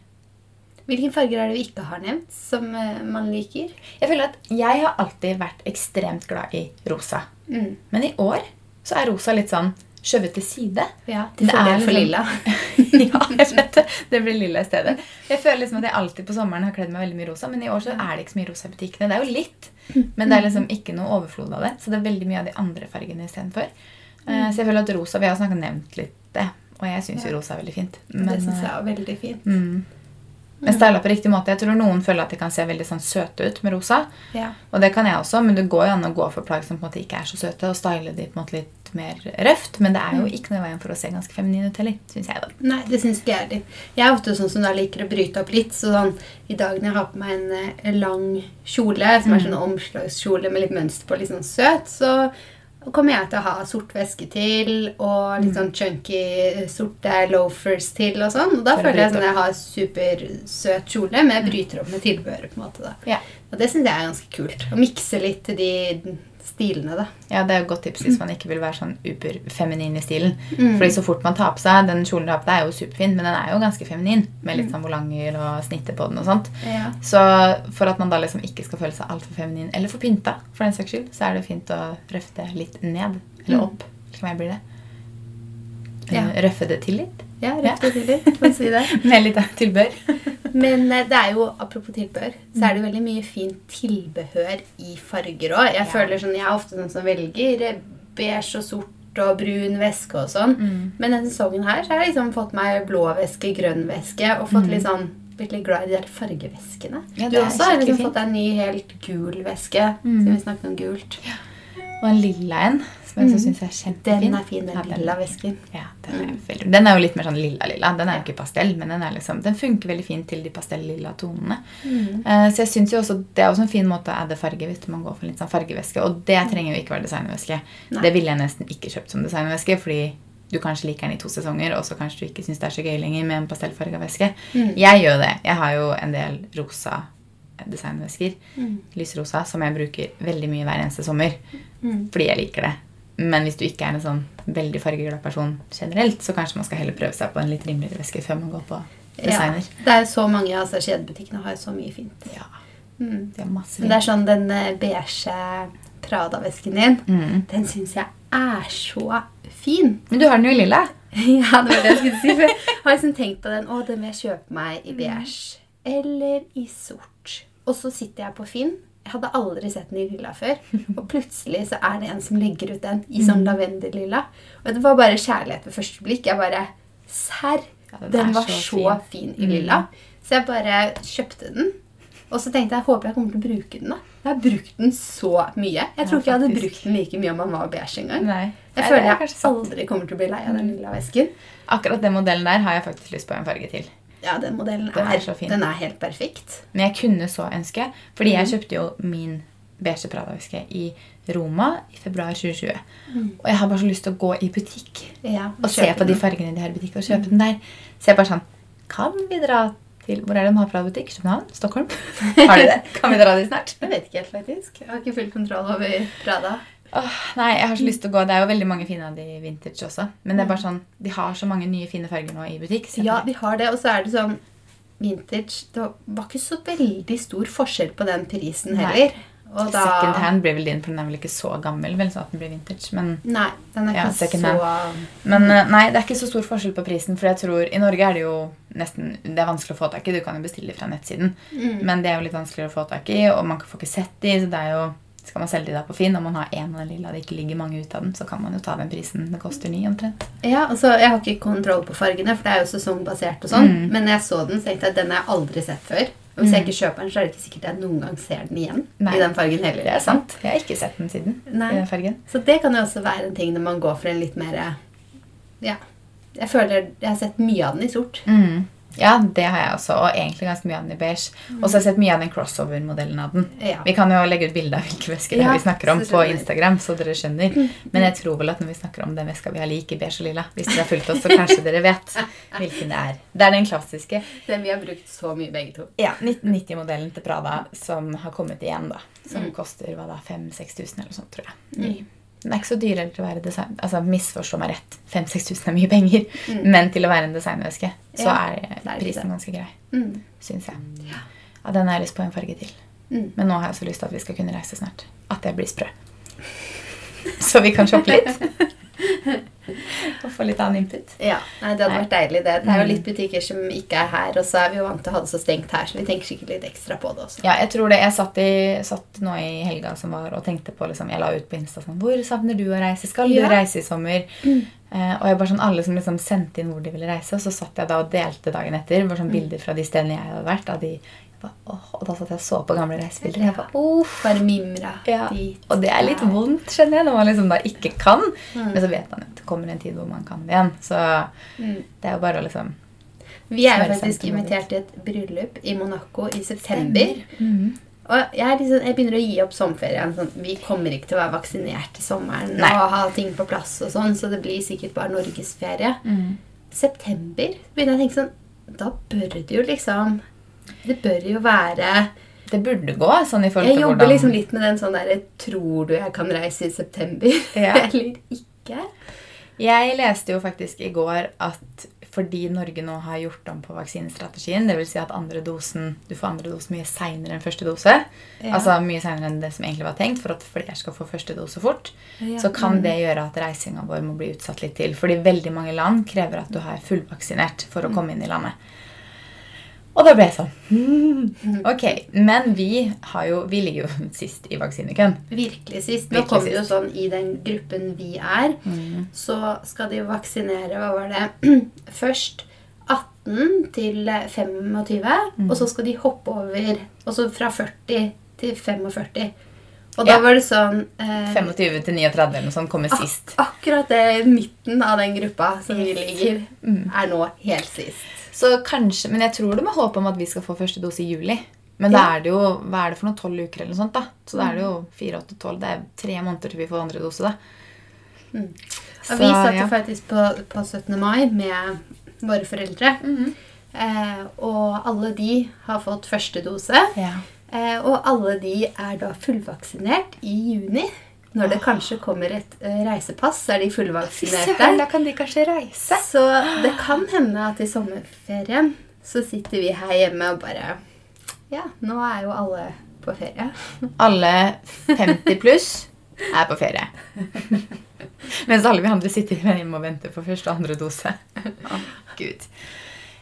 Hvilke farger er det vi ikke har nevnt, som eh, man liker? Jeg føler at jeg har alltid vært ekstremt glad i rosa. Mm. Men i år så er rosa litt sånn skjøvet til side. Ja, til Det er for liksom- lilla. [LAUGHS] ja, jeg vet det. Det blir lilla i stedet. Jeg føler liksom at jeg alltid på sommeren har kledd meg veldig mye rosa, men i år så er det ikke så mye rosa i butikkene. Det er jo litt, men det er liksom ikke noe overflod av det. Så det er veldig mye av de andre fargene istedenfor. Uh, så jeg føler at rosa Vi har snakket nevnt litt det, og jeg syns jo rosa er veldig fint. det syns eh, jeg er veldig fint. Mm. Men styla på riktig måte. Jeg tror noen føler at de kan se veldig sånn søte ut med rosa. Ja. Og det kan jeg også, men det går jo an å gå for plagg som på en måte ikke er så søte, og style de på en måte litt mer røft. Men det er jo ikke noe i veien for å se ganske feminin ut heller, syns jeg. da. Nei, det syns ikke jeg heller. Jeg er ofte sånn som da liker å bryte opp litt. Så sånn, I dag når jeg har på meg en eh, lang kjole, som er sånn omslagskjole med litt mønster på, litt sånn søt, så kommer jeg til å ha sort veske til og litt sånn chunky eh, sorte loafers til og sånn. Og da føler jeg sånn jeg har supersøt kjole, men jeg bryter opp med tilbehøret. på en måte da. Ja. Og det syns jeg er ganske kult. Å mikse litt til de stilene, da. Ja, Det er et godt tips hvis man ikke vil være sånn uberfeminin i stilen. Mm. Fordi så fort man tar på seg Den kjolen du har på deg, er jo superfin, men den er jo ganske feminin. Med litt sånn volanger og snitter på den og sånt. Ja. Så for at man da liksom ikke skal føle seg altfor feminin, eller for pynta, for den saks skyld, så er det fint å røffe det litt ned. Eller Mm. opp. Hva blir det. Ja. Røffe det til litt. Ja, rett og slett. Kan si det. [LAUGHS] Med litt tilbør. [LAUGHS] Men eh, det er jo, apropos tilbør, så er det veldig mye fint tilbehør i farger òg. Jeg Ja. føler sånn, jeg er ofte den som velger eh, beige og sort og brun væske og sånn. Mm. Men denne sesongen her så har jeg liksom fått meg blå væske, grønn væske og fått litt sånn blitt litt glad i de der fargeveskene. Mm. Ja, du også har liksom fint. fått deg en ny helt gul væske. Mm. Siden vi snakket om gult. Og en lilla en, som jeg også syns er kjempefin. Den er fin, den lilla væsken. Ja, den er, veldig, den er jo litt mer sånn lilla-lilla. Den er jo ikke pastell, men den, liksom, den funker veldig fint til de pastell-lilla tonene. Uh, så jeg synes jo også Det er også en fin måte å adde farge hvis man går for litt sånn fargevæske. Og det trenger jo ikke være designvæske. Det ville jeg nesten ikke kjøpt som designvæske, fordi du kanskje liker den i to sesonger, og så kanskje du ikke syns det er så gøy lenger med en pastellfarga væske. Jeg gjør det. Jeg har jo en del rosa designvæsker, lysrosa, som jeg bruker veldig mye hver eneste sommer. Fordi jeg liker det. Men hvis du ikke er en sånn veldig fargeglad person generelt, så kanskje man skal heller prøve seg på en litt rimeligere væske før man går på Ja, designer. det er så mange altså Kjedebutikkene har så mye fint. Ja, Mm. de har masse Men det er sånn den eh, beige Prada-vesken din, Mm. den syns jeg er så fin. Men du har den jo i lilla. [LAUGHS] Ja, det var det jeg skulle si. For jeg har liksom tenkt på den. Å, den vil jeg kjøpe meg i beige. Eller i sort. Og så sitter jeg på Finn. Jeg hadde aldri sett den i lilla før. [LAUGHS] Og plutselig så er det en som legger ut den i sånn lavendellilla. Og det var bare kjærlighet ved første blikk. Jeg bare Serr! Den var så fin i lilla. Så jeg bare kjøpte den. Og så tenkte jeg håper jeg kommer til å bruke den. da. Jeg har brukt den så mye. Jeg tror Ja, ikke jeg hadde brukt den like mye om mamma var beige engang. Nei. Jeg føler er jeg aldri kommer til å bli lei av den lilla vesken. Akkurat den modellen der har jeg faktisk lyst på en farge til. Ja, den modellen Den er er, så fin. den er helt perfekt. Men jeg kunne så ønske, fordi mm. jeg kjøpte jo min beige Prada-veske i Roma i februar 2020. Og jeg har bare så lyst til å gå i butikk Ja, og se på de fargene de har i butikk, og kjøpe den der. Så jeg bare sånn Kan vi dra til Hvor er det de har Prada-butikk? København? Stockholm? [LAUGHS] Har de det? Kan vi dra dit snart? Jeg vet ikke helt, faktisk. Jeg har ikke full kontroll over Prada. Åh, nei, jeg har så lyst til å gå. Det er jo veldig mange fine av de vintage også. Men det er bare sånn, de har så mange nye fine farger nå i butikk. Ja, de har det. Og så er det sånn vintage Det var ikke så veldig stor forskjell på den prisen Nei. heller. Og da Second hand blir vel din, for den er vel ikke så gammel, vel, sånn at den blir vintage. Men, Nei, den er Ja, ikke second så men eh, nei, det er ikke så stor forskjell på prisen, for jeg tror i Norge er det jo nesten Det er vanskelig å få tak i. Du kan jo bestille fra nettsiden, Mm. men det er jo litt vanskeligere å få tak i, og man får ikke sett de, så det er jo skal man selge de da på Finn, og man har én av den lilla, det ikke ligger mange ut av den, så kan man jo ta den prisen det koster ny, omtrent. Ja, altså, Jeg har ikke kontroll på fargene, for det er jo sesongbasert. og sånn. Mm. Men når jeg så den, så tenkte jeg at den har jeg aldri sett før. Og hvis jeg ikke kjøper den, så er det ikke sikkert jeg noen gang ser den igjen. Nei. i den fargen heller. Det er sant. Jeg har ikke sett den siden. Nei. i den fargen. Så det kan jo også være en ting når man går for en litt mer Ja. Jeg føler jeg har sett mye av den i sort. Mm. Ja, det har jeg også, og egentlig ganske mye av den i beige. Og så har jeg sett mye av den crossover-modellen av den. Ja. Vi kan jo legge ut bilde av hvilke vesker er Ja, vi snakker om på. Instagram, så dere skjønner. Men jeg tror vel at når vi snakker om den veska vi har lik i beige og lilla, hvis dere har fulgt oss, så kanskje dere vet hvilken det er. Det er den klassiske Den vi har brukt så mye, begge to. ja, 1990-modellen til Prada som har kommet igjen, da. Som Mm. koster hva da, 5000-6000 eller noe sånt, tror jeg. Ny. Den er ikke så dyr til å være design... Altså, misforstå meg rett. 5000-6000 er mye penger. Men til å være en designveske, så Mm. Ja, er prisen ganske grei. Mm. Syns jeg. Ja, den har jeg lyst på en farge til. Mm. Men nå har jeg også lyst til at vi skal kunne reise snart. At jeg blir sprø. [LAUGHS] Så vi kan shoppe litt. Få litt annen input. Ja, nei, Det hadde vært deilig. det. Det er jo Mm. litt butikker som ikke er her, og så er vi jo vant til å ha det så stengt her, så vi tenker sikkert litt ekstra på det også. Ja, jeg tror det. Jeg satt, i, satt nå i helga som var og tenkte på liksom, Jeg la ut på Insta sånn Hvor savner du å reise? Skal Ja. du reise i sommer? Eh, og jeg bare sånn Alle som liksom sendte inn hvor de ville reise, og så satt jeg da og delte dagen etter bare sånn bilder fra de stedene jeg hadde vært. Av de, åh, og da satt jeg og så på gamle reisebilder. Jeg bare, uff. Bare mimra Ja. dit. Og det er litt vondt, skjønner jeg, når man liksom da ikke kan. Men så vet man at det kommer en tid hvor man kan det igjen. Så Mm. det er jo bare å liksom Vi er jo faktisk invitert til et bryllup i Monaco i september. Mhm. Og jeg, liksom, jeg begynner å gi opp sommerferien. Sånn, vi kommer ikke til å være vaksinert til sommeren Nei. og ha ting på plass, og sånn, så det blir sikkert bare norgesferie. Mm. September begynner jeg å tenke sånn Da bør det jo liksom Det bør jo være Det burde gå, sånn i forhold Jeg til jobber hvordan liksom litt med den sånn derre Tror du jeg kan reise i september? [LAUGHS] Ja. [LAUGHS] Eller ikke? Jeg leste jo faktisk i går at fordi Norge nå har gjort om på vaksinestrategien, dvs. Si at andre dosen, du får andre dose mye seinere enn første dose, Ja. altså mye senere enn det som egentlig var tenkt, for at flere skal få første dose fort, Ja. så kan det gjøre at reisinga vår må bli utsatt litt til. Fordi veldig mange land krever at du er fullvaksinert for å komme inn i landet. Og da ble jeg sånn Ok, men vi, har jo, vi ligger jo [LAUGHS] sist i vaksinekøen. Virkelig sist. Nå kommer det jo sånn i den gruppen vi er, Mm. så skal de vaksinere Hva var det? [CLEARS THROAT] Først 18 til 25, Mm. og så skal de hoppe over Og så fra 40 til 45. Og da Ja. var det sånn eh, 25 til 39 eller noe sånt kommer sist. Akkurat det midten av den gruppa som vi ligger, Mm. er nå helt sist. Så kanskje, Men jeg tror det med håp om at vi skal få første dose i juli. Men da Ja. er det jo hva er det for noe, 12 uker eller noe sånt. da. Så da er det jo 4, 8, 12. Det er tre måneder til vi får andre dose. da. Mm. Så, vi satt jo ja. faktisk på, på 17. mai med våre foreldre. Mhm. Eh, og alle de har fått første dose. Ja. Eh, og alle de er da fullvaksinert i juni. Når det kanskje kommer et eh, reisepass, så er de fullvaksinerte. da kan de kanskje reise. Så det kan hende at i sommerferien så sitter vi her hjemme og bare Ja, nå er jo alle på ferie. Alle 50 pluss er på ferie. Mens alle vi andre sitter hjemme og venter på første og andre dose. Å, Gud.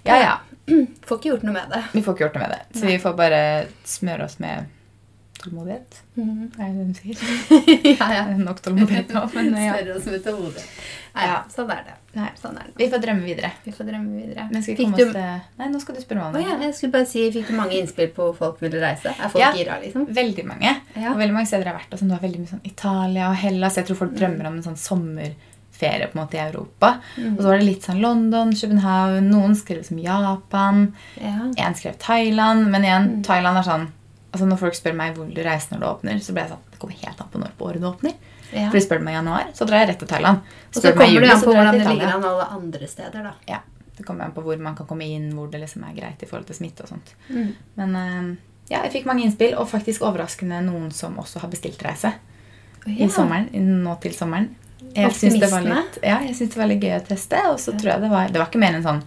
Ja, ja. Får ikke gjort noe med det. Vi får ikke gjort noe med det. Så vi får bare smøre oss med tålmodighet. Mhm. Er det de sier? [LAUGHS] ja, ja. Nok tålmodighet nå, men ja. Smøre oss med tålmodighet. Nei, Ja. sånn er det. Nei. Sånn er det. Vi får drømme videre. Vi får drømme videre. Men skal vi komme du... oss til Nei, nå skal du spørre meg om ja, det. jeg skulle bare si, Fikk du mange innspill på folk ville reise? Er folk Ja. gira, liksom? Veldig mange. Ja. Og veldig mange steder jeg har vært. Og sånn, det var veldig mye sånn Italia og Hellas. Jeg tror folk drømmer om en sånn sommerferie på en måte i Europa. Mm. Og så var det litt sånn London, København. Noen skrev som Japan. Ja. En skrev Thailand. Men igjen, Mm. Thailand er sånn Altså Når folk spør meg hvor du reiser når det åpner, så blir jeg sånn Det kommer helt an på når på året det åpner. ja. For de spør meg i januar, så drar jeg rett til Thailand. Og så Spør kommer det an på hvordan det ligger an alle andre steder, da. Ja, Det kommer an på hvor man kan komme inn, hvor det liksom er greit i forhold til smitte og sånt. Mm. Men eh, ja, jeg fikk mange innspill, og faktisk overraskende noen som også har bestilt reise Ja. i sommeren, nå til sommeren. Jeg syns det, var litt- ja, jeg syns det var litt gøy å teste, og så tror jeg det var Det var ikke mer enn sånn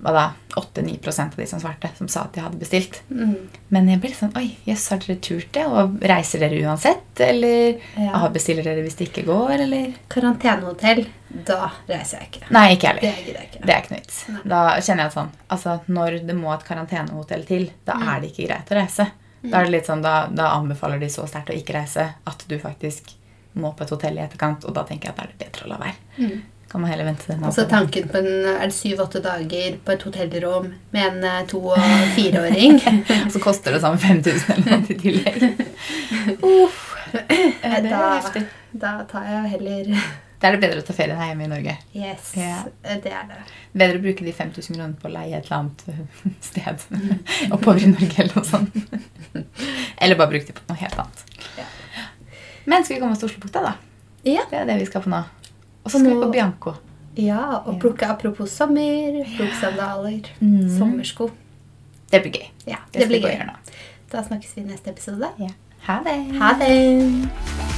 hva da, 8-9 av de som svarte, som sa at de hadde bestilt. Mm. Men jeg ble litt sånn Oi, jøss, har dere turt det? Og reiser dere uansett? Eller Ja. bestiller dere hvis det ikke går, eller? Karantenehotell, da reiser jeg ikke. Nei, ikke heller. Det gidder jeg ikke. Det er ikke noe vits. Da kjenner jeg at sånn Altså, når det må et karantenehotell til, da Mm. er det ikke greit å reise. Da er det litt sånn, da, da anbefaler de så sterkt å ikke reise at du faktisk må på et hotell i etterkant, og da tenker jeg at da er det bedre å la være. Mm. Kan man heller vente den Altså tanken på en er det syv-åtte dager på et hotellrom med en eh, to- og fireåring [LAUGHS] Og så koster det sånn 5000 eller noe i tillegg. [LAUGHS] Uff. Det er heftig. da tar jeg heller Da er det bedre å ta ferie her hjemme i Norge. Yes, Ja. det er det. Bedre å bruke de 5000 kronene på å leie et eller annet [LAUGHS] sted oppover i Norge eller noe sånt. Eller bare bruke de på noe helt annet. Ja. Men skal vi komme oss til Oslobukta, da? Ja. Det er det vi skal på nå. Og så skal vi på Bianco. Ja, og plukke apropos sommer, plukk sandaler, Mm. sommersko. Det blir gøy. Ja, Det, det blir gøy. Da snakkes vi i neste episode. Ja. Ha det. Ha det!